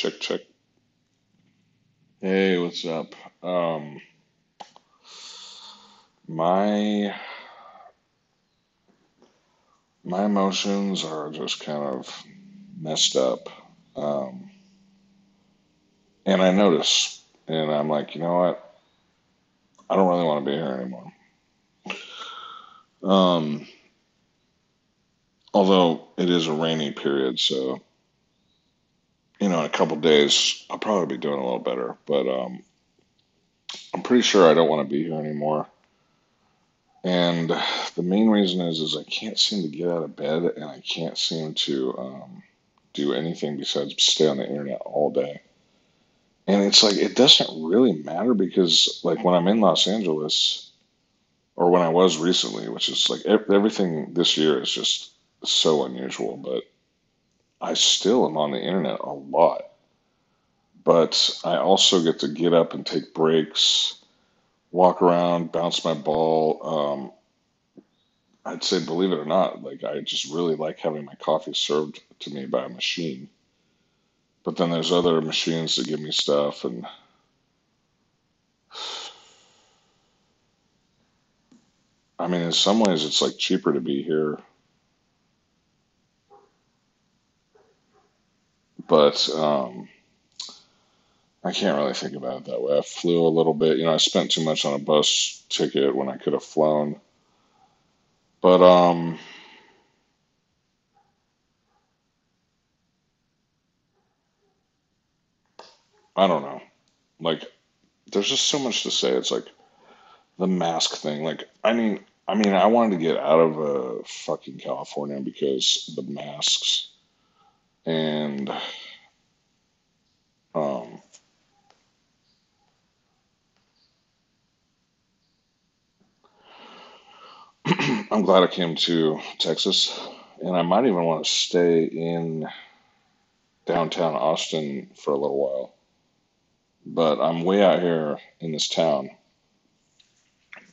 Check, check. Hey, what's up? Um, my my emotions are just kind of messed up. Um, and I notice, and I'm like, you know what? I don't really want to be here anymore. Um, although it is a rainy period, so you know, in a couple days I'll probably be doing a little better. But um, I'm pretty sure I don't want to be here anymore. And the main reason is is I can't seem to get out of bed and I can't seem to um, do anything besides stay on the internet all day. And it's like it doesn't really matter because like when I'm in Los Angeles or when I was recently, which is like everything this year is just so unusual, but I still am on the internet a lot. But I also get to get up and take breaks, walk around, bounce my ball. Um, I'd say, believe it or not, like I just really like having my coffee served to me by a machine. But then there's other machines that give me stuff, and I mean, in some ways, it's like cheaper to be here. But um, I can't really think about it that way. I flew a little bit, you know, I spent too much on a bus ticket when I could have flown. But um, I don't know. Like, there's just so much to say. It's like the mask thing. Like, I mean, I mean, I wanted to get out of uh, fucking California because the masks and um, I'm glad I came to Texas, and I might even want to stay in downtown Austin for a little while. But I'm way out here in this town,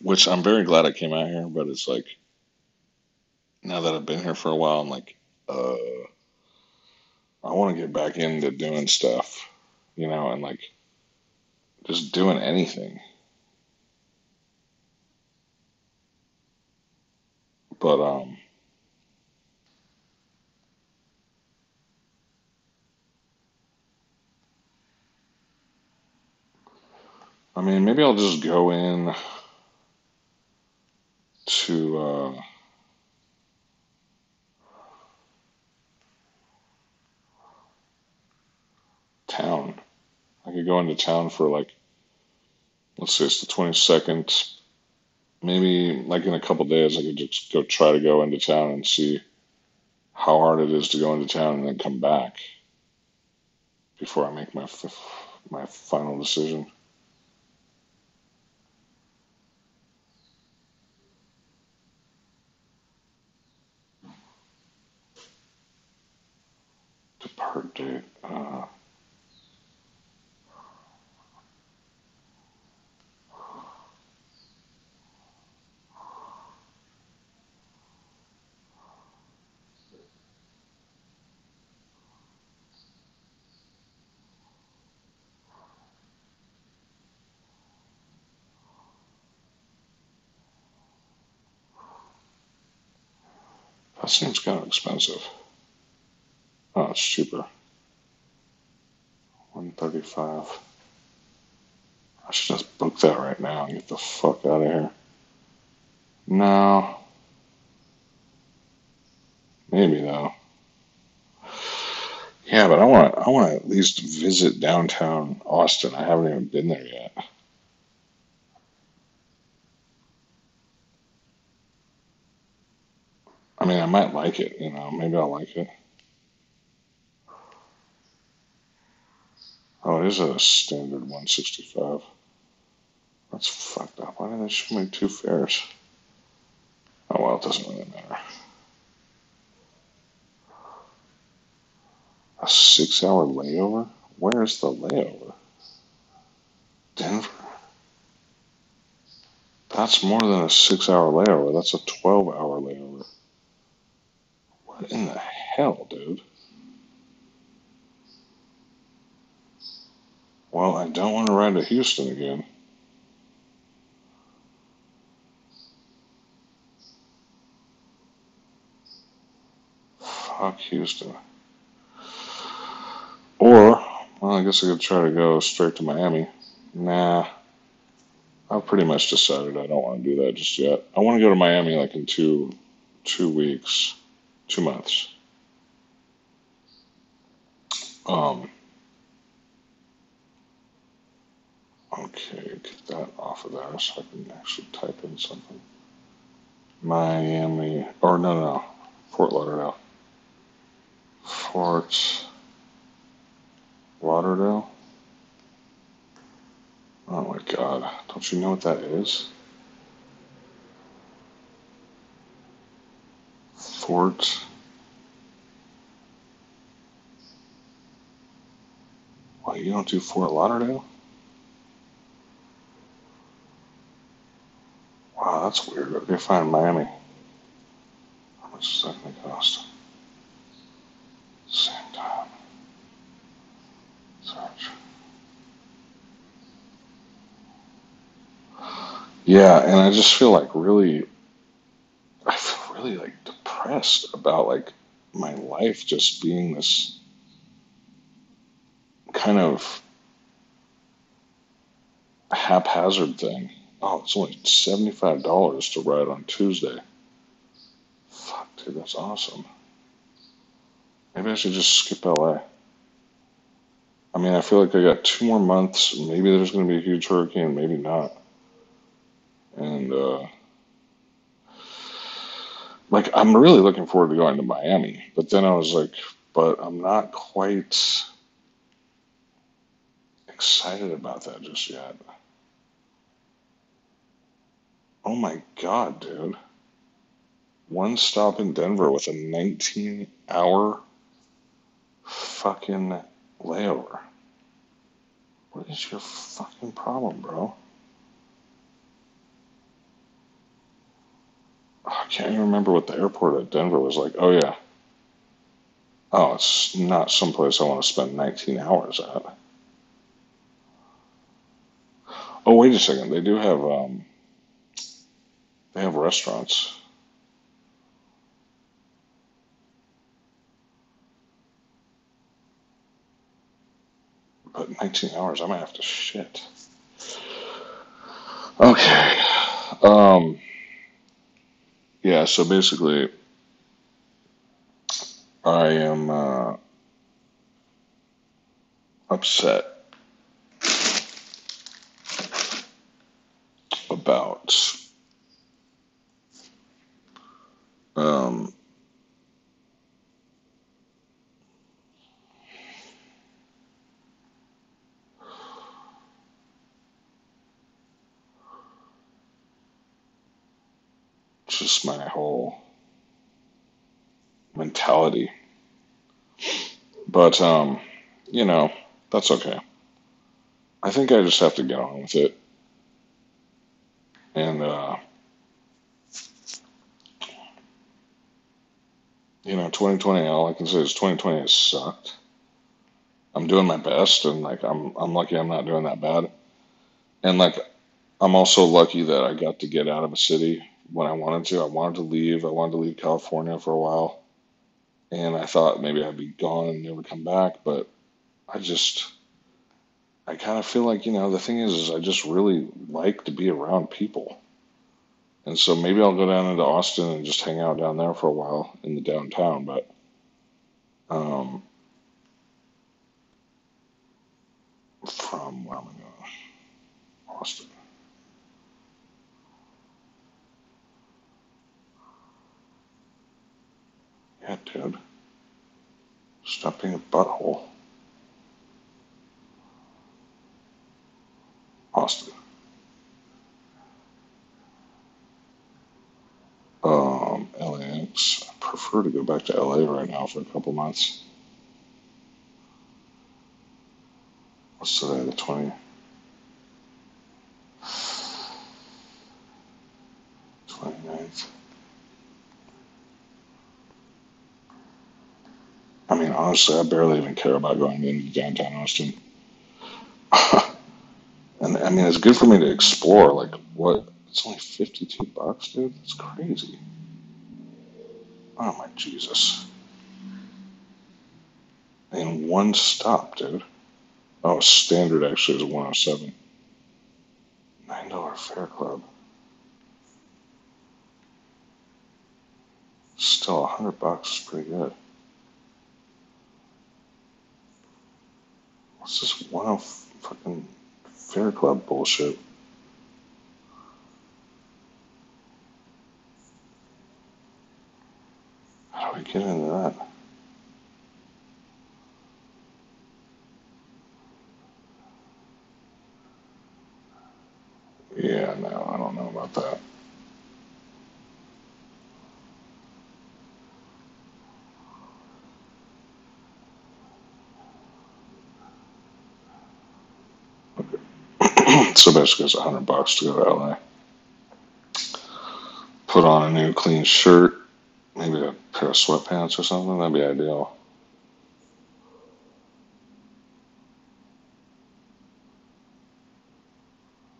which I'm very glad I came out here. But it's like now that I've been here for a while, I'm like, uh, I want to get back into doing stuff, you know, and like just doing anything. But um, I mean, maybe I'll just go in to uh, town. I could go into town for like, let's say it's the 22nd. Maybe like in a couple days, I could just go try to go into town and see how hard it is to go into town and then come back before I make my f- my final decision. Depart date. Uh, that seems kind of expensive. Oh, it's cheaper. 135. I should just book that right now and get the fuck out of here. No, maybe though. Yeah, but I want I want to at least visit downtown Austin. I haven't even been there yet. I mean, I might like it, you know. Maybe I'll like it. Oh, it is a standard 165. That's fucked up. Why did they show me two fares? Oh well, it doesn't really matter. A six-hour layover? Where's the layover? Denver? That's more than a six-hour layover. That's a 12-hour layover. What in the hell, dude? Well, I don't want to ride to Houston again. Fuck Houston. Or, well, I guess I could try to go straight to Miami. Nah, I've pretty much decided I don't want to do that just yet. I want to go to Miami like in two, two weeks, two months. Um, okay, get that off of there so I can actually type in something. Miami, or no, no, Fort Lauderdale. Fort Lauderdale. Oh my God, don't you know what that is? Fort. Why you don't do Fort Lauderdale? Wow, that's weird. Okay, fine, Miami. How much is that gonna cost? Same time. Search. Yeah, and I just feel like really, I feel really like depressed about like my life just being this kind of haphazard thing. Oh, it's only $75 to ride on Tuesday. Fuck, dude, that's awesome. Maybe I should just skip LA. I mean, I feel like I got two more months. Maybe there's going to be a huge hurricane, maybe not. And, uh, like, I'm really looking forward to going to Miami. But then I was like, but I'm not quite excited about that just yet. Oh my God, dude. One stop in Denver with a 19 hour fucking layover. What is your fucking problem, bro? Oh, I can't even remember what the airport at Denver was like. Oh, yeah. Oh, it's not someplace I want to spend 19 hours at. Oh, wait a second. They do have um, they have restaurants. But 19 hours, I might have to shit. Okay. Um, yeah, so basically, I am uh, upset about um, just my whole mentality. But, um, you know, that's okay. I think I just have to get on with it. And, uh, you know, 2020, all I can say is 2020 has sucked. I'm doing my best, and like I'm, I'm lucky I'm not doing that bad. And like I'm also lucky that I got to get out of a city when I wanted to. I wanted to leave. I wanted to leave California for a while, and I thought maybe I'd be gone and never come back. But I just, I kind of feel like you know the thing is, is I just really like to be around people. And so maybe I'll go down into Austin and just hang out down there for a while in the downtown. But um, from where am I going? Austin. Yeah, dude. Stop being a butthole. Austin. Um, LAX. I prefer to go back to LA right now for a couple months. What's today? The 20, 29th. I mean, honestly, I barely even care about going into downtown Austin. and I mean, it's good for me to explore. Like, what? It's only 52 bucks, dude? That's crazy. Oh my Jesus. In one stop, dude. Oh, standard actually is 107. $9 fare club. Still, a 100 bucks is pretty good. This one oh fucking fare club bullshit? How do we get into that? Yeah, no, I don't know about that. So basically, it's 100 bucks to go to LA. Put on a new clean shirt, maybe a pair of sweatpants or something. That'd be ideal.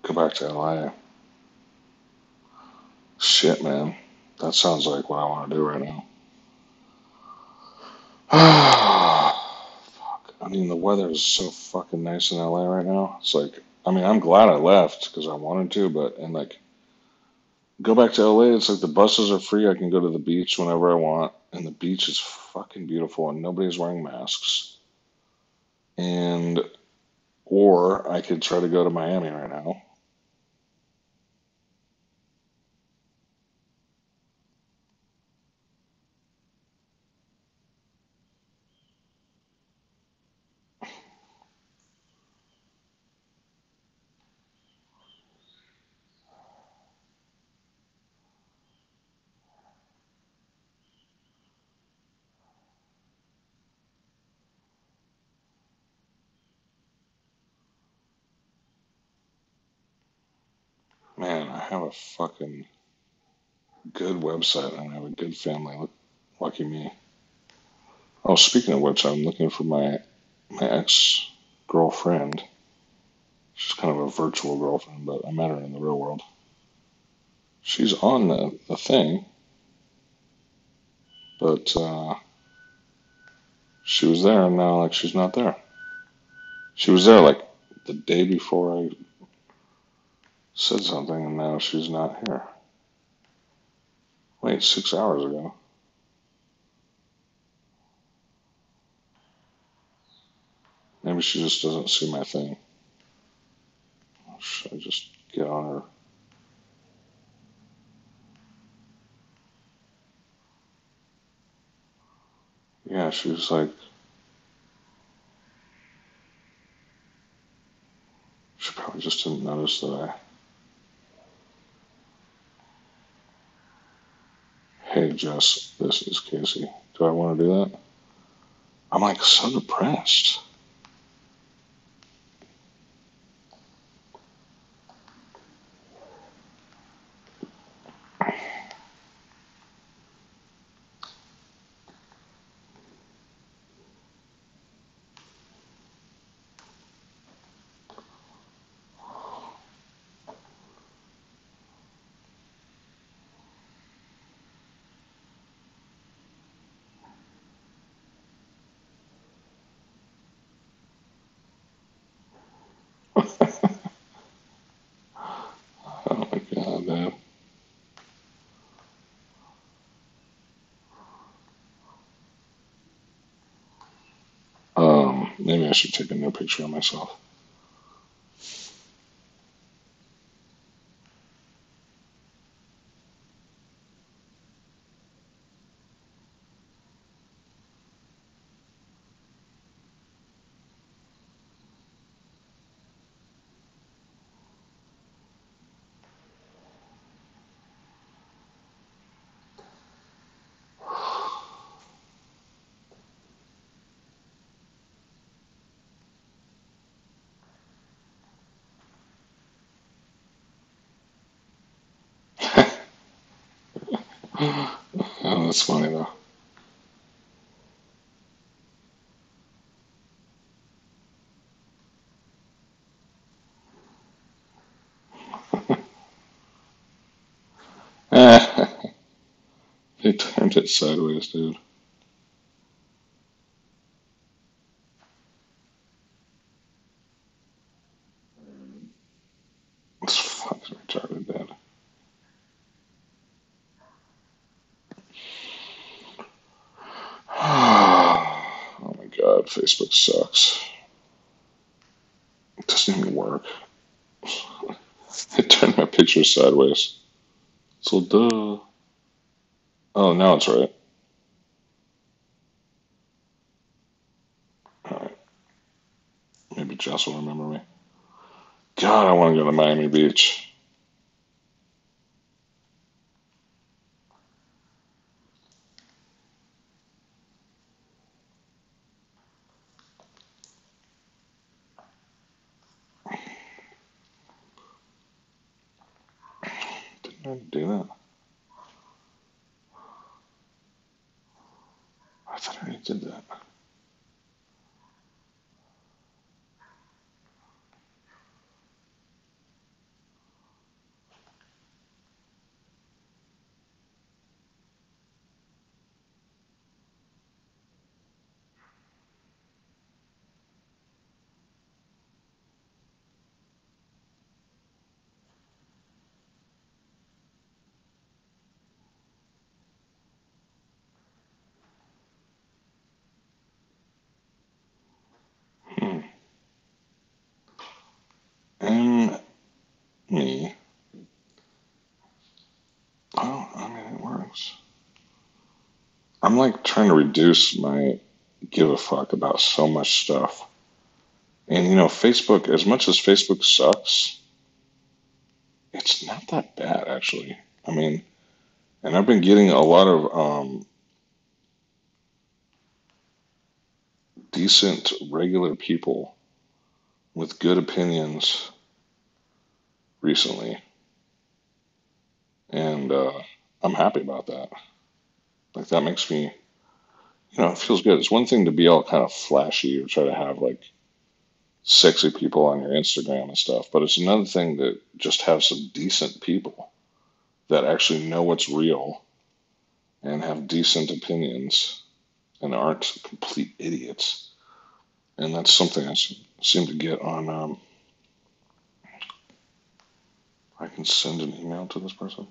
Go back to LA. Shit, man. That sounds like what I want to do right now. Fuck. I mean, the weather is so fucking nice in LA right now. It's like, I mean, I'm glad I left because I wanted to, but, and like, go back to LA. It's like the buses are free. I can go to the beach whenever I want, and the beach is fucking beautiful, and nobody's wearing masks. And, or I could try to go to Miami right now. Man, I have a fucking good website and I have a good family. Lucky me. Oh, speaking of which, I'm looking for my my ex girlfriend. She's kind of a virtual girlfriend, but I met her in the real world. She's on the, the thing, but uh, she was there and now like she's not there. She was there like the day before I said something and now she's not here. Wait, six hours ago. Maybe she just doesn't see my thing. Should I just get on her? Yeah, she was like, she probably just didn't notice that I. Hey, Jess, this is Casey. Do I want to do that? I'm like so depressed. Oh my god, man. Um, maybe I should take a new picture of myself. oh, that's funny though. he turned it sideways, dude. Facebook sucks. It doesn't even work. It turned my picture sideways. So duh. Oh, now it's right. Alright. Maybe Jess will remember me. God, I want to go to Miami Beach. Didn't I do that? I thought I did that. Hmm. And me. Oh, I mean, it works. I'm like trying to reduce my give a fuck about so much stuff. And you know, Facebook, as much as Facebook sucks, it's not that bad actually. I mean, and I've been getting a lot of um, decent, regular people with good opinions recently, and uh, I'm happy about that. Like that makes me, you know, it feels good. It's one thing to be all kind of flashy or try to have like sexy people on your Instagram and stuff, but it's another thing to just have some decent people that actually know what's real and have decent opinions and aren't complete idiots. And that's something I seem to get on. Um, I can send an email to this person.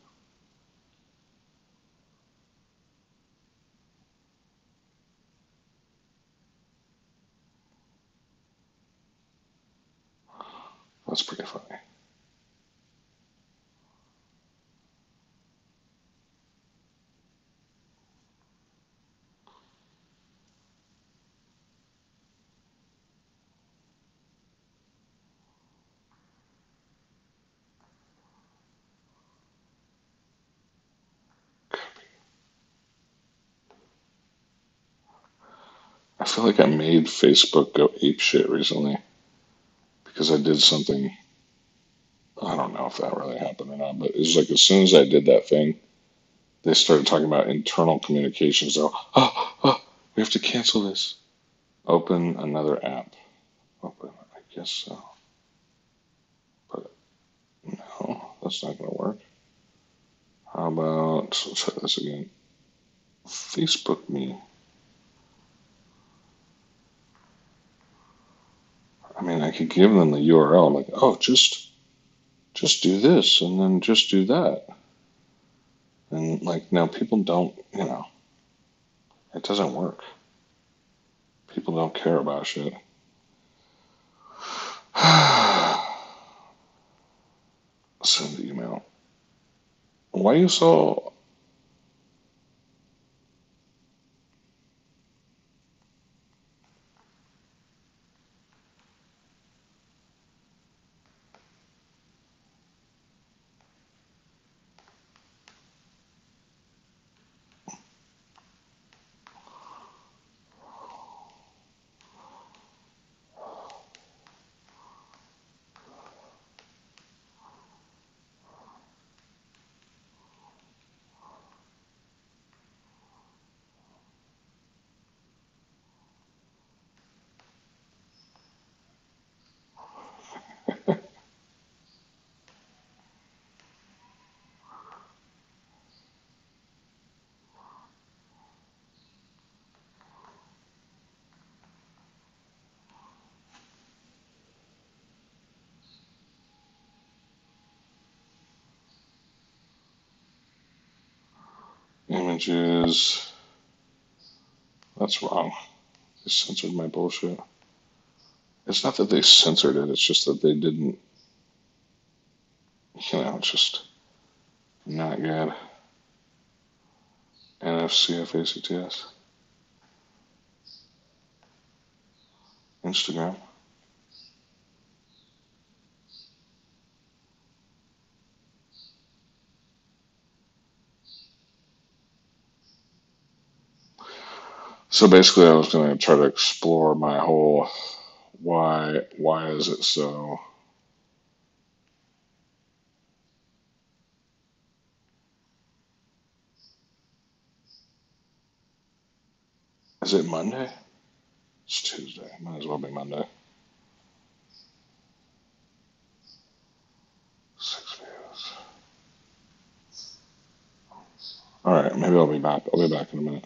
That's pretty funny. I feel like I made Facebook go ape shit recently because I did something. I don't know if that really happened or not, but it was like as soon as I did that thing, they started talking about internal communications. They're oh, oh, we have to cancel this. Open another app. Open, I guess so. But no, that's not going to work. How about, let's try this again. Facebook me. I mean, I could give them the URL, like, oh, just, just do this, and then just do that, and like now people don't, you know, it doesn't work. People don't care about shit. Send the email. Why are you so? Images. That's wrong. They censored my bullshit. It's not that they censored it, it's just that they didn't, you know, it's just not good. NFCFACTS. Instagram. So basically, I was going to try to explore my whole why why is it so is it Monday? It's Tuesday. Might as well be Monday. Six views. All right, maybe I'll be back. I'll be back in a minute.